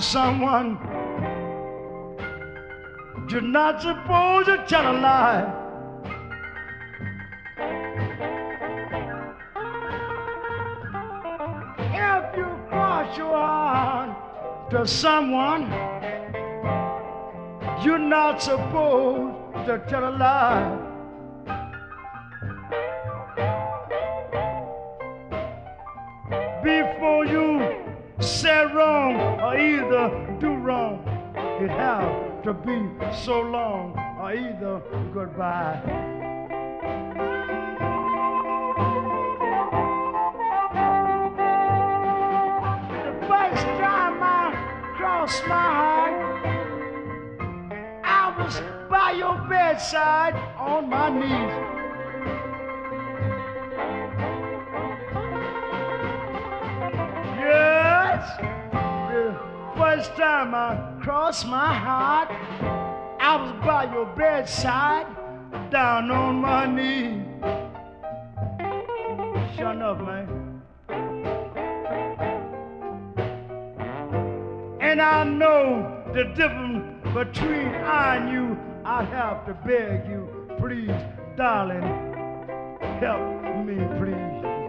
to someone. You're not supposed to tell a lie. If you cross your heart to someone, you're not supposed to tell a lie. To be so long or either goodbye. The first time I crossed my heart, I was by your bedside on my knees. First time I crossed my heart, I was by your bedside, down on my knee. Sure enough, man. And I know the difference between I and you. I have to beg you, please, darling, help me, please.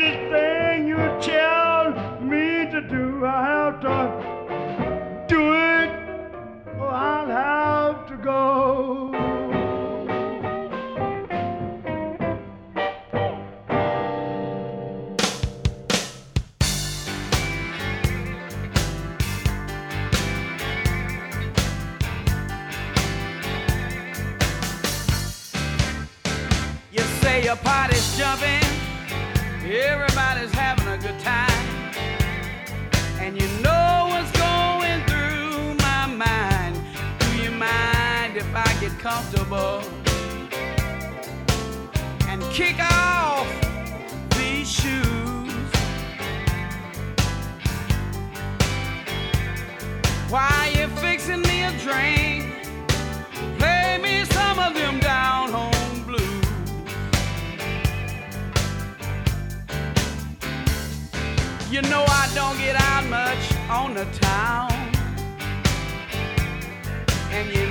Anything you tell me to do, I have to do it, or I'll have to go. You say your party's jumping, comfortable and kick off these shoes? Why you fixing me a drink? Play me some of them down home blues. You know I don't get out much on the town. And you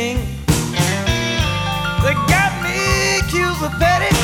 thing. They got me accused of petty.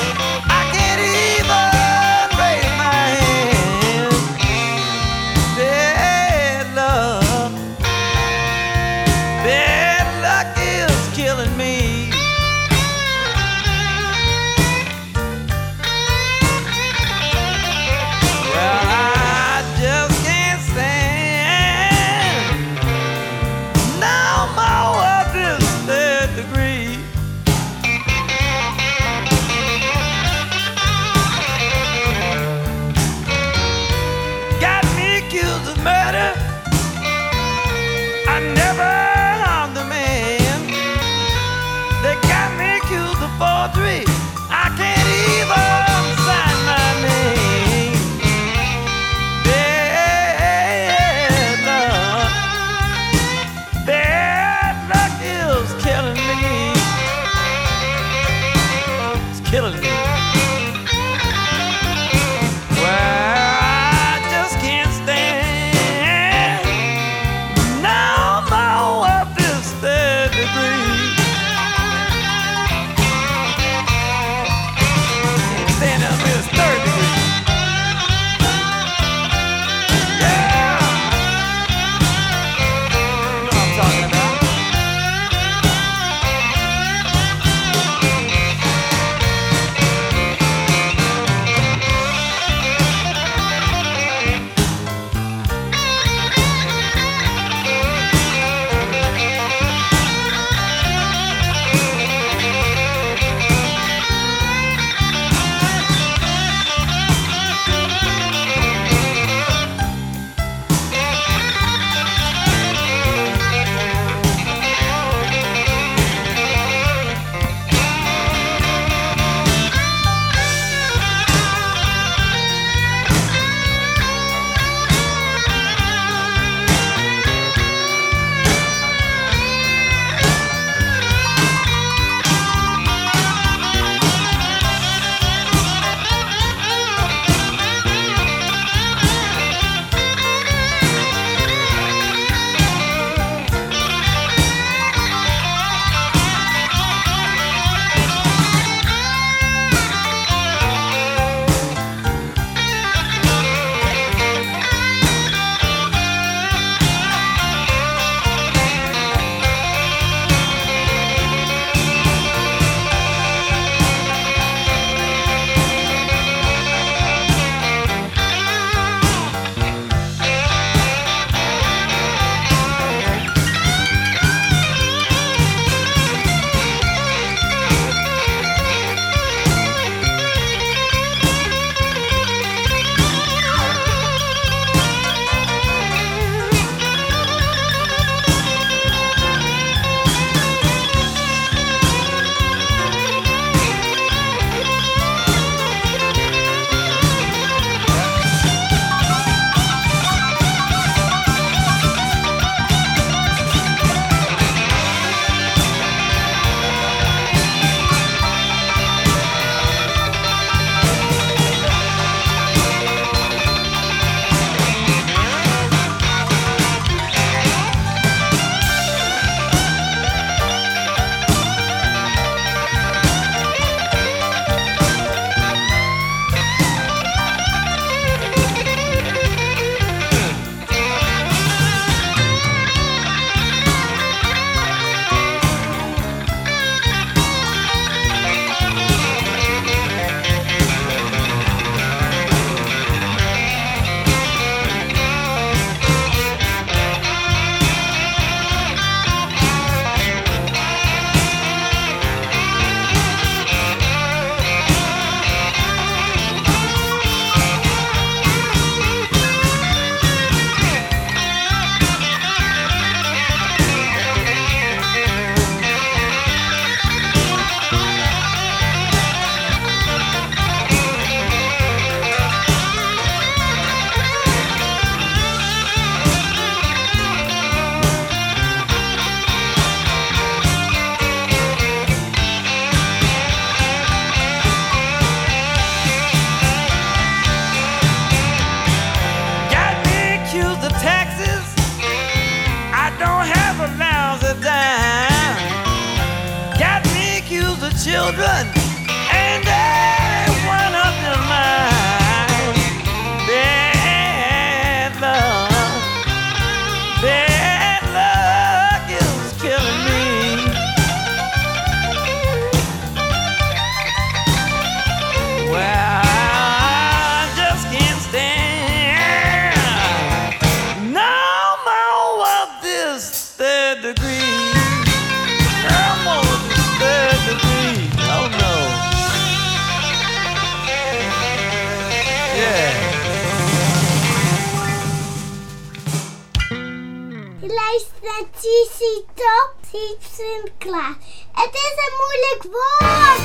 ZZ Top, Siep Sinclair. Het is een moeilijk woord.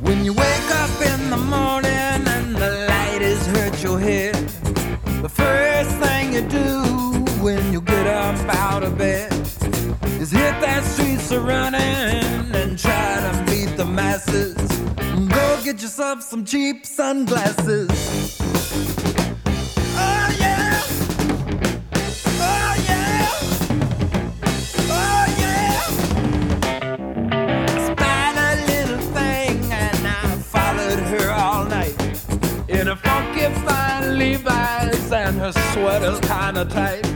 When you wake up in the morning and the light has hurt your head, the first thing you do when you get up out of bed is hit that streets a running and try to beat the masses. Go get yourself some cheap sunglasses. Oh yeah. Oh yeah. Oh yeah. Spied a little thing and I followed her all night in a funky fine Levi's and her sweater's kinda tight.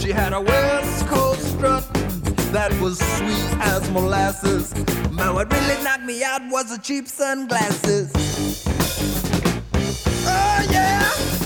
She had a West Coast strut that was sweet as molasses. But what really knocked me out was the cheap sunglasses. Oh yeah.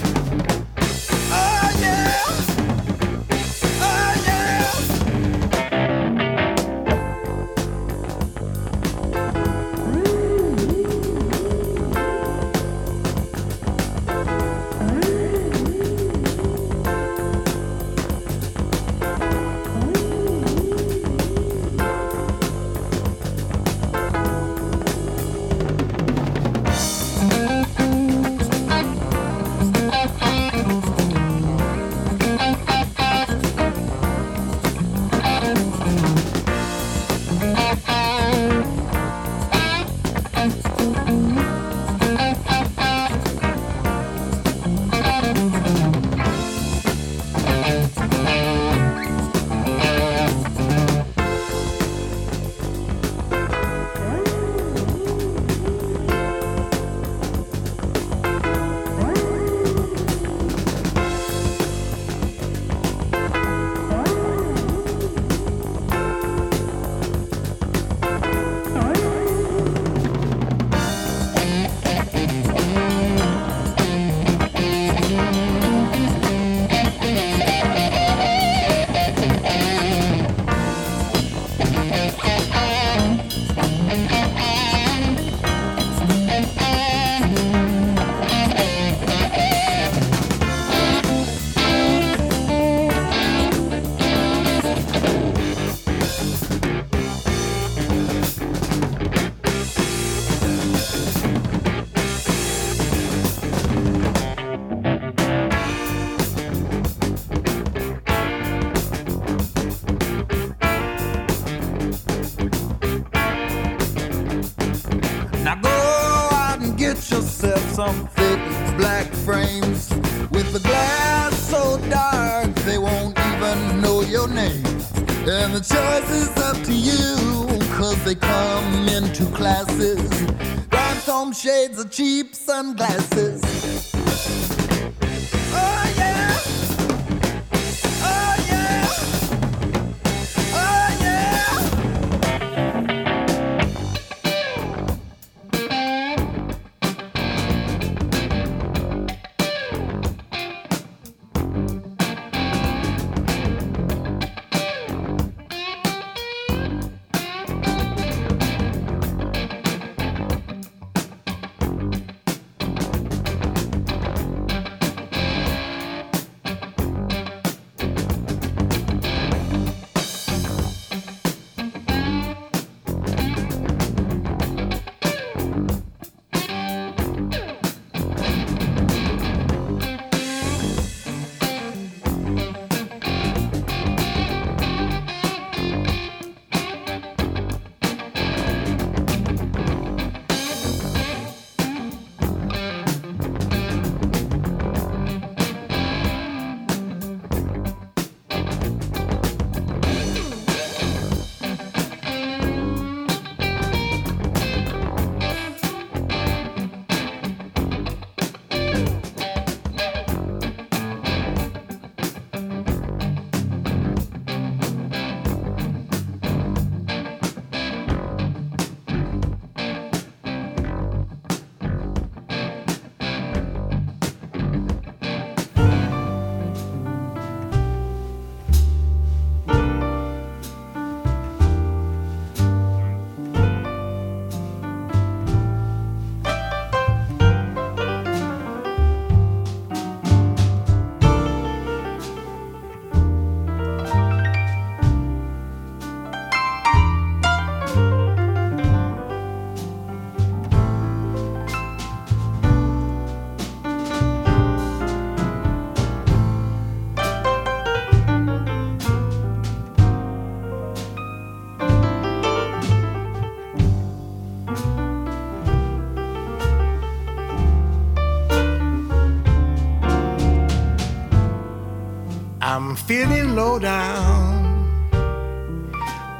Down,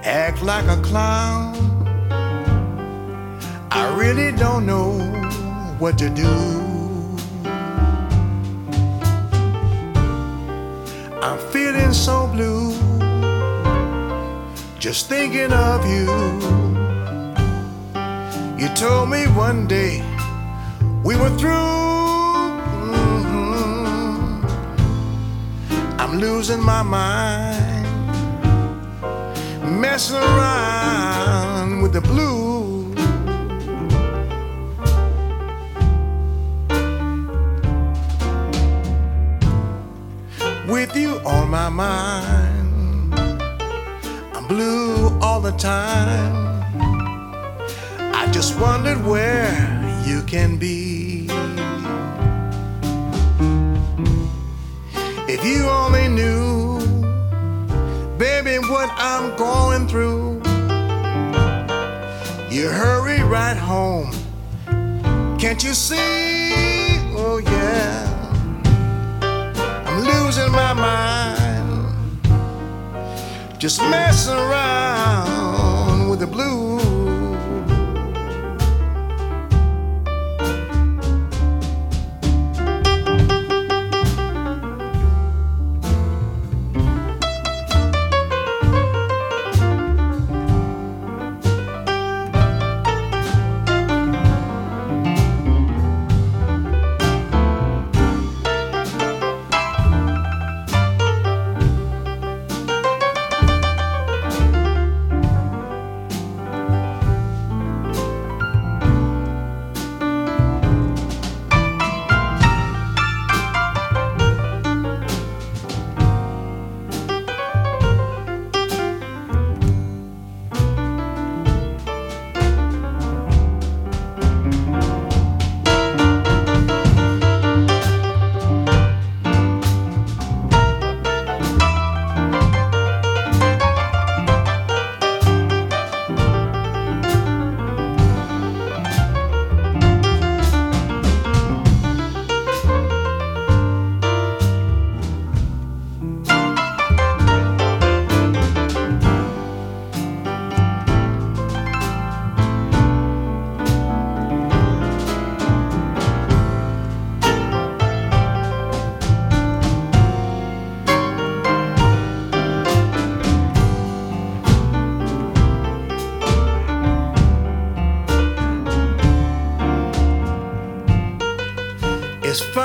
act like a clown. I really don't know what to do. I'm feeling so blue, just thinking of you. You told me one day we were through. Losing my mind, messing around with the blues. With you on my mind, I'm blue all the time. I just wondered where you can be. If you what I'm going through, you hurry right home. Can't you see? Oh, yeah. I'm losing my mind, just messing around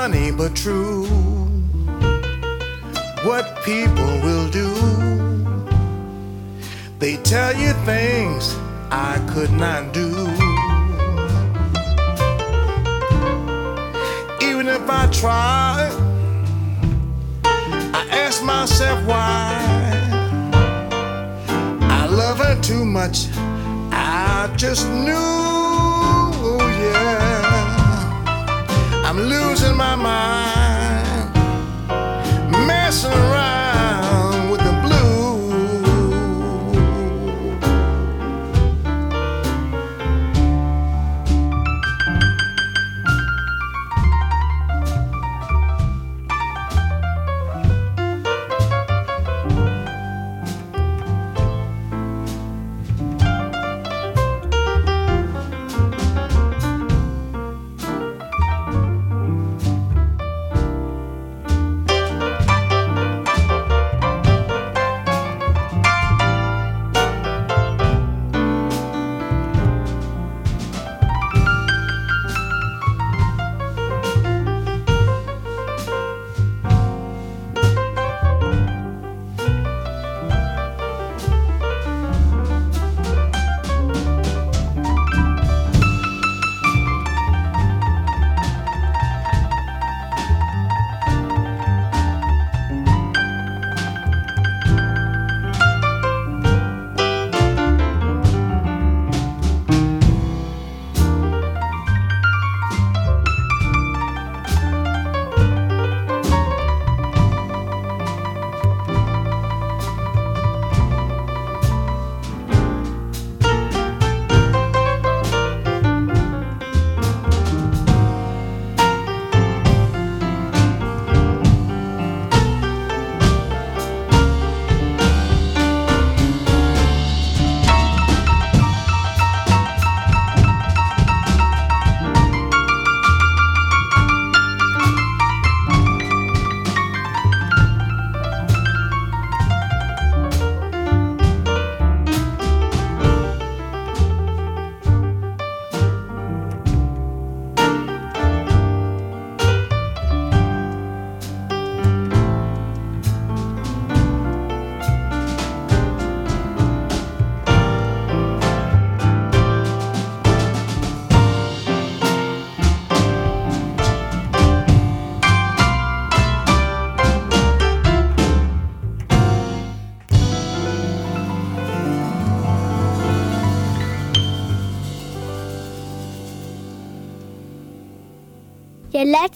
funny but true what people will do. They tell you things I could not do. Even if I try, I ask myself why. I love her too much. I just knew, I'm losing my mind,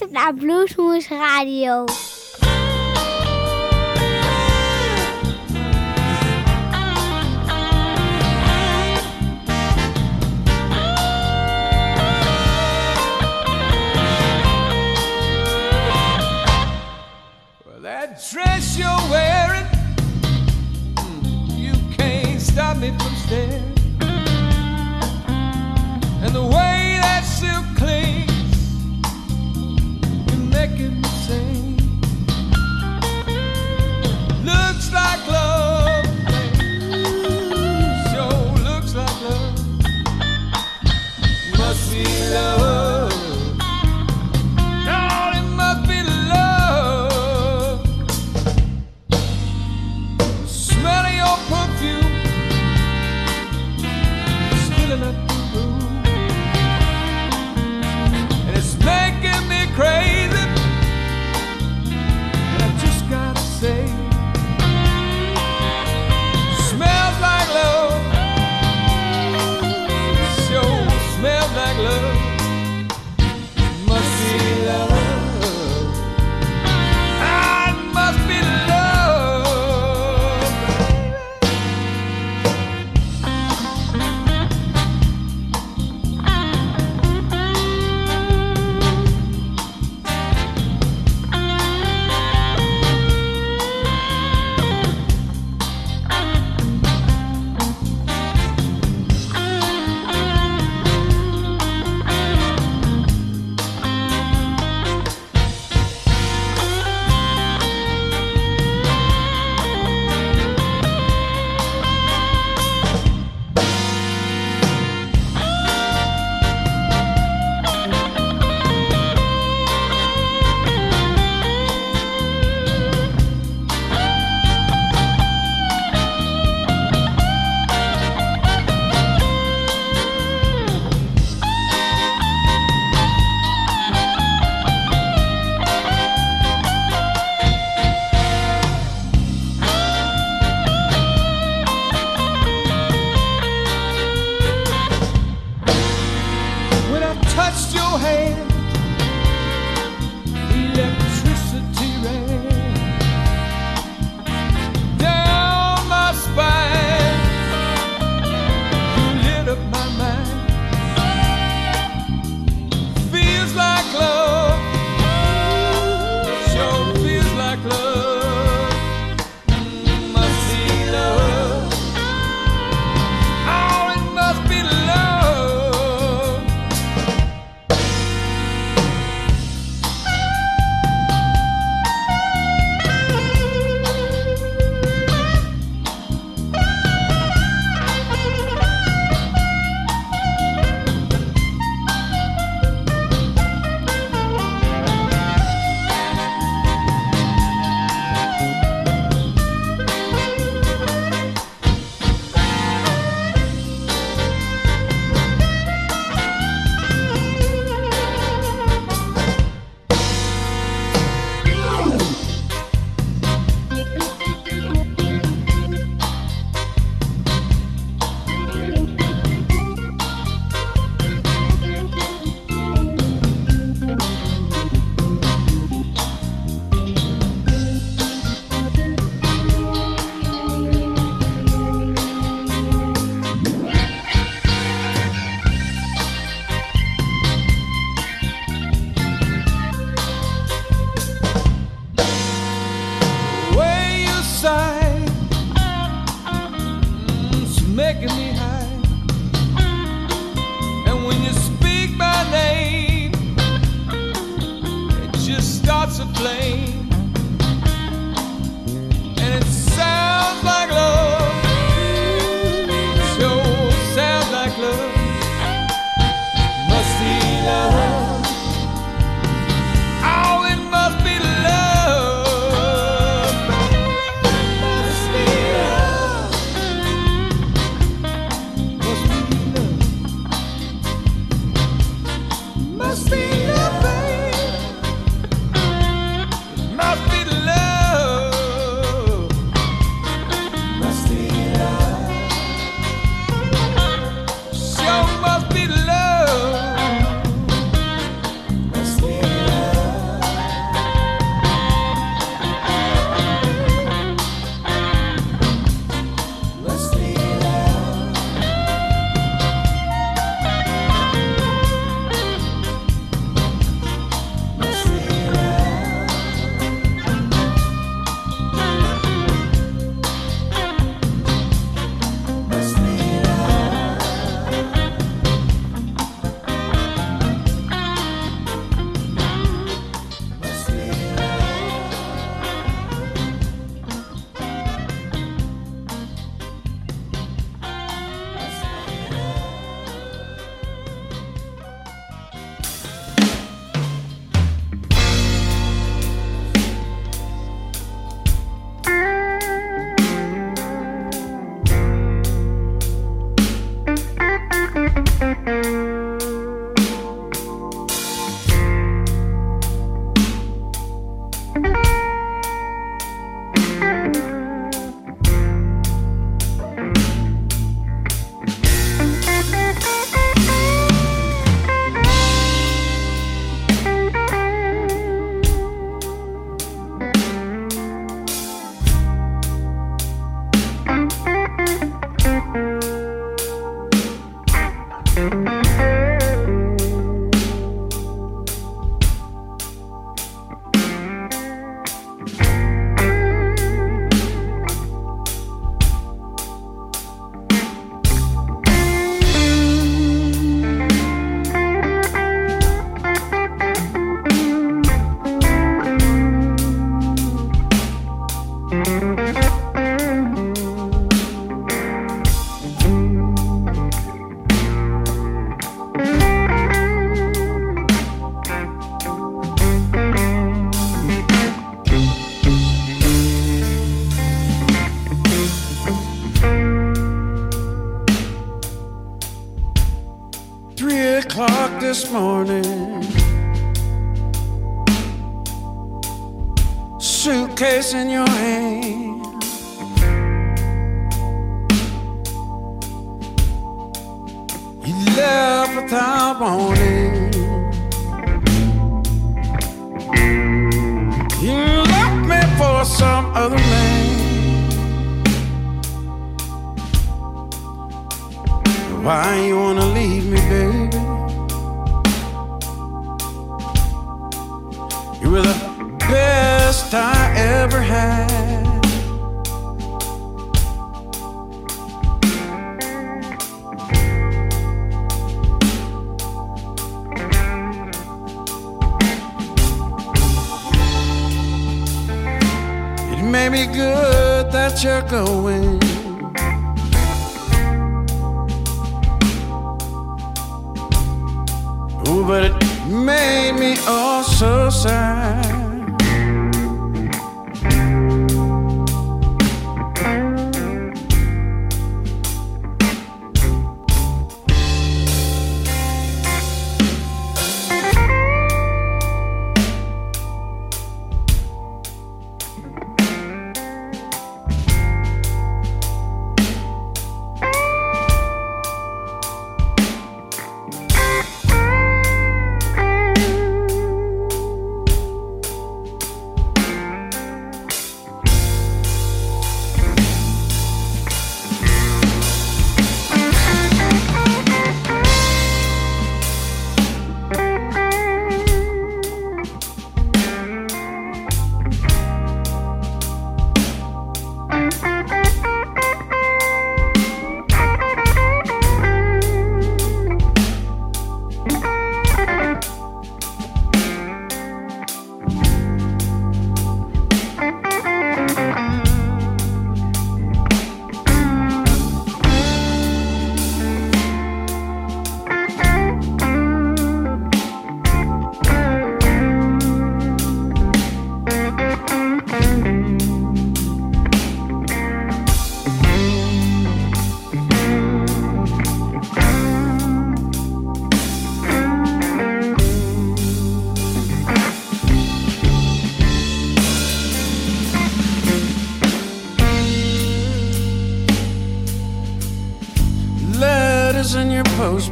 luistert naar Bluesmoose Radio. Must be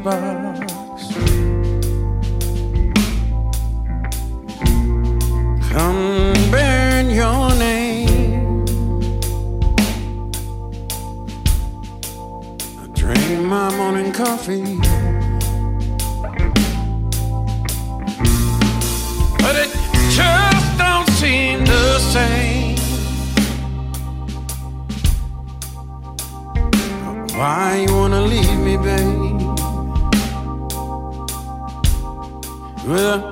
your You're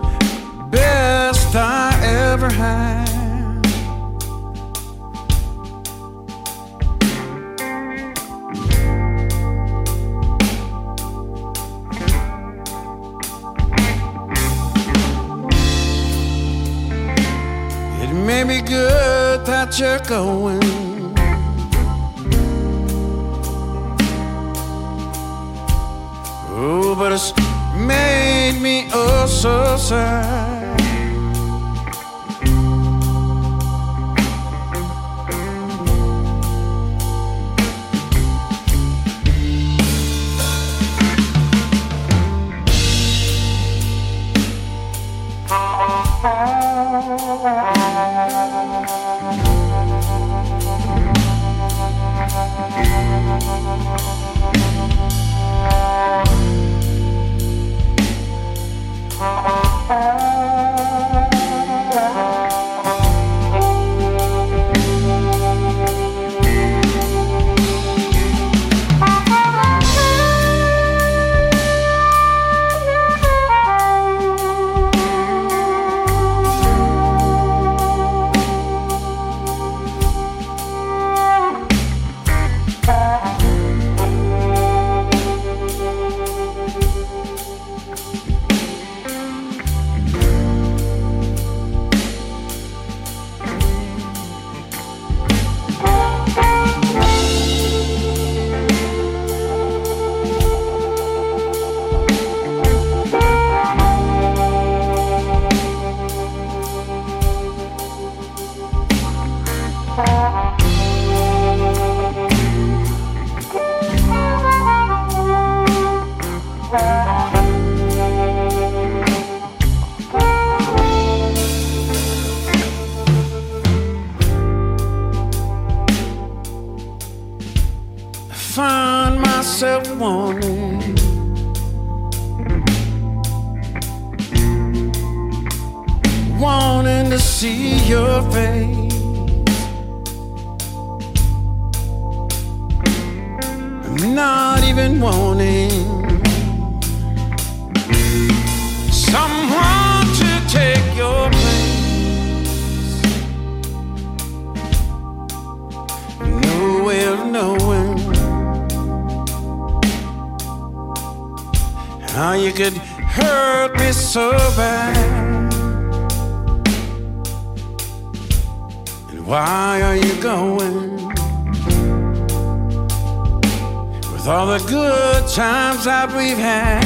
that we've had.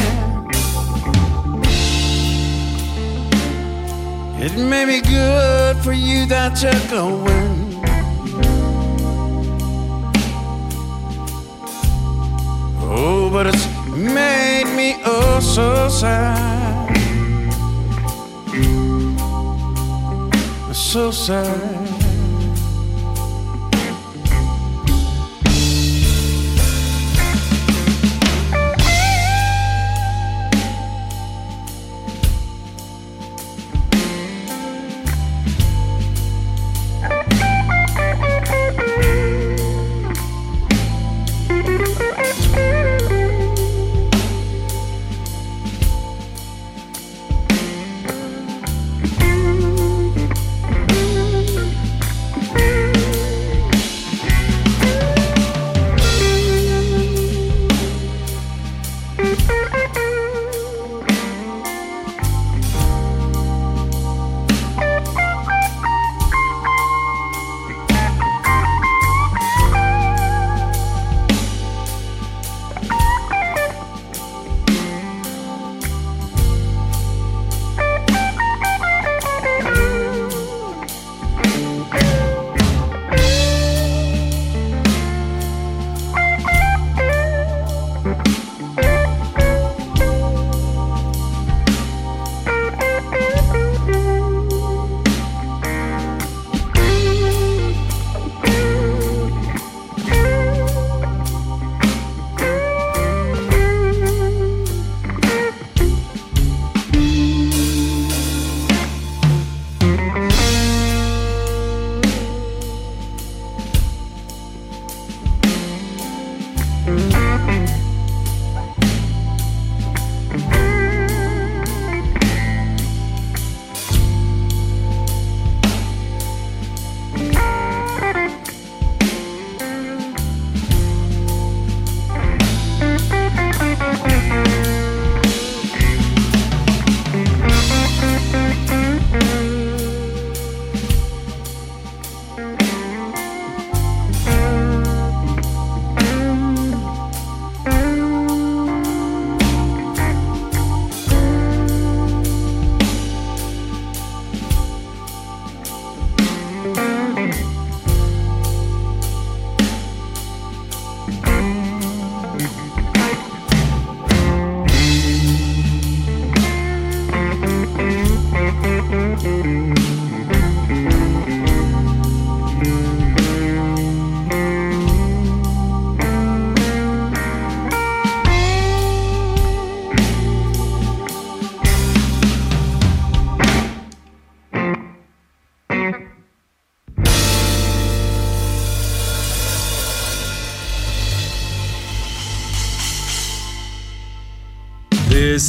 It may be good for you that you're going. Oh, but it's made me oh so sad. So sad.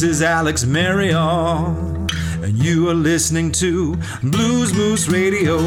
This is Alex Maryol, and you are listening to Blues Moose Radio.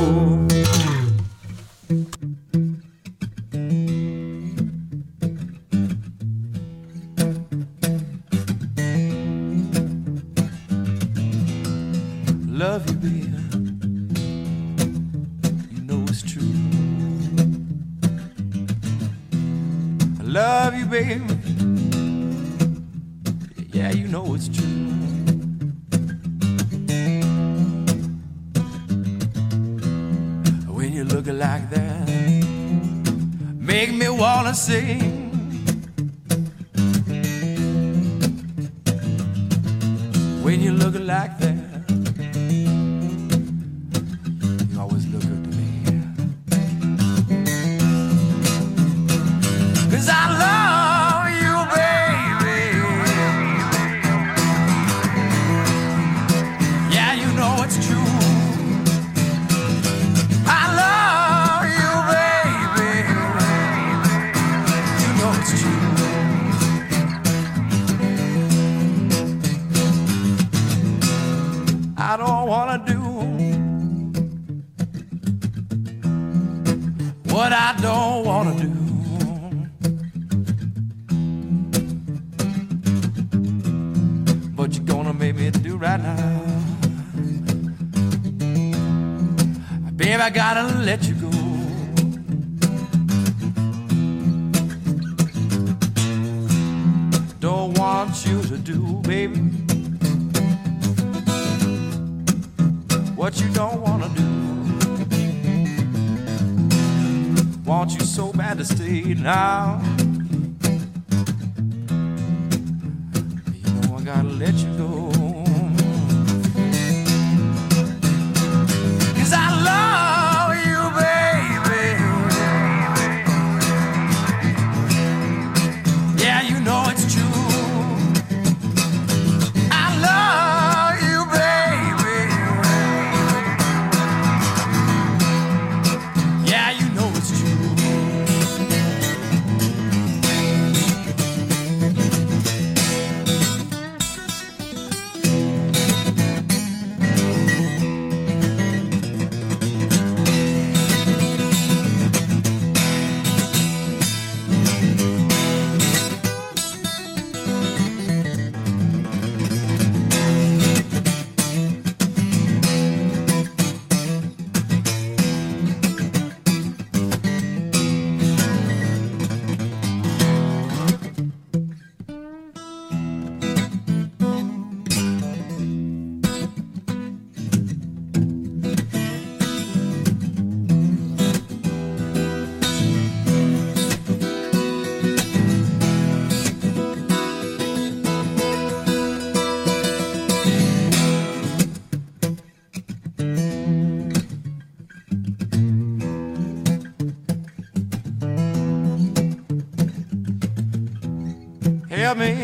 me.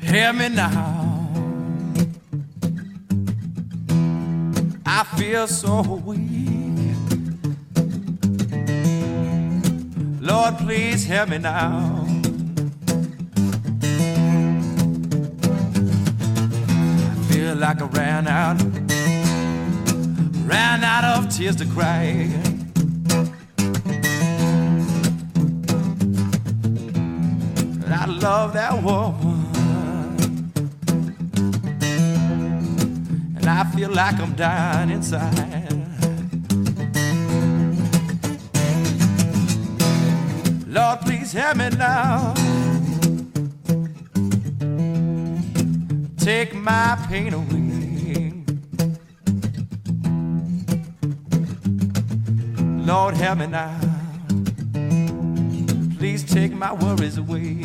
Hear me now. I feel so weak. Lord, please hear me now. I feel like I ran out, ran out of tears to cry. dying inside. Lord, please help me now. Take my pain away. Lord, help me now. Please take my worries away.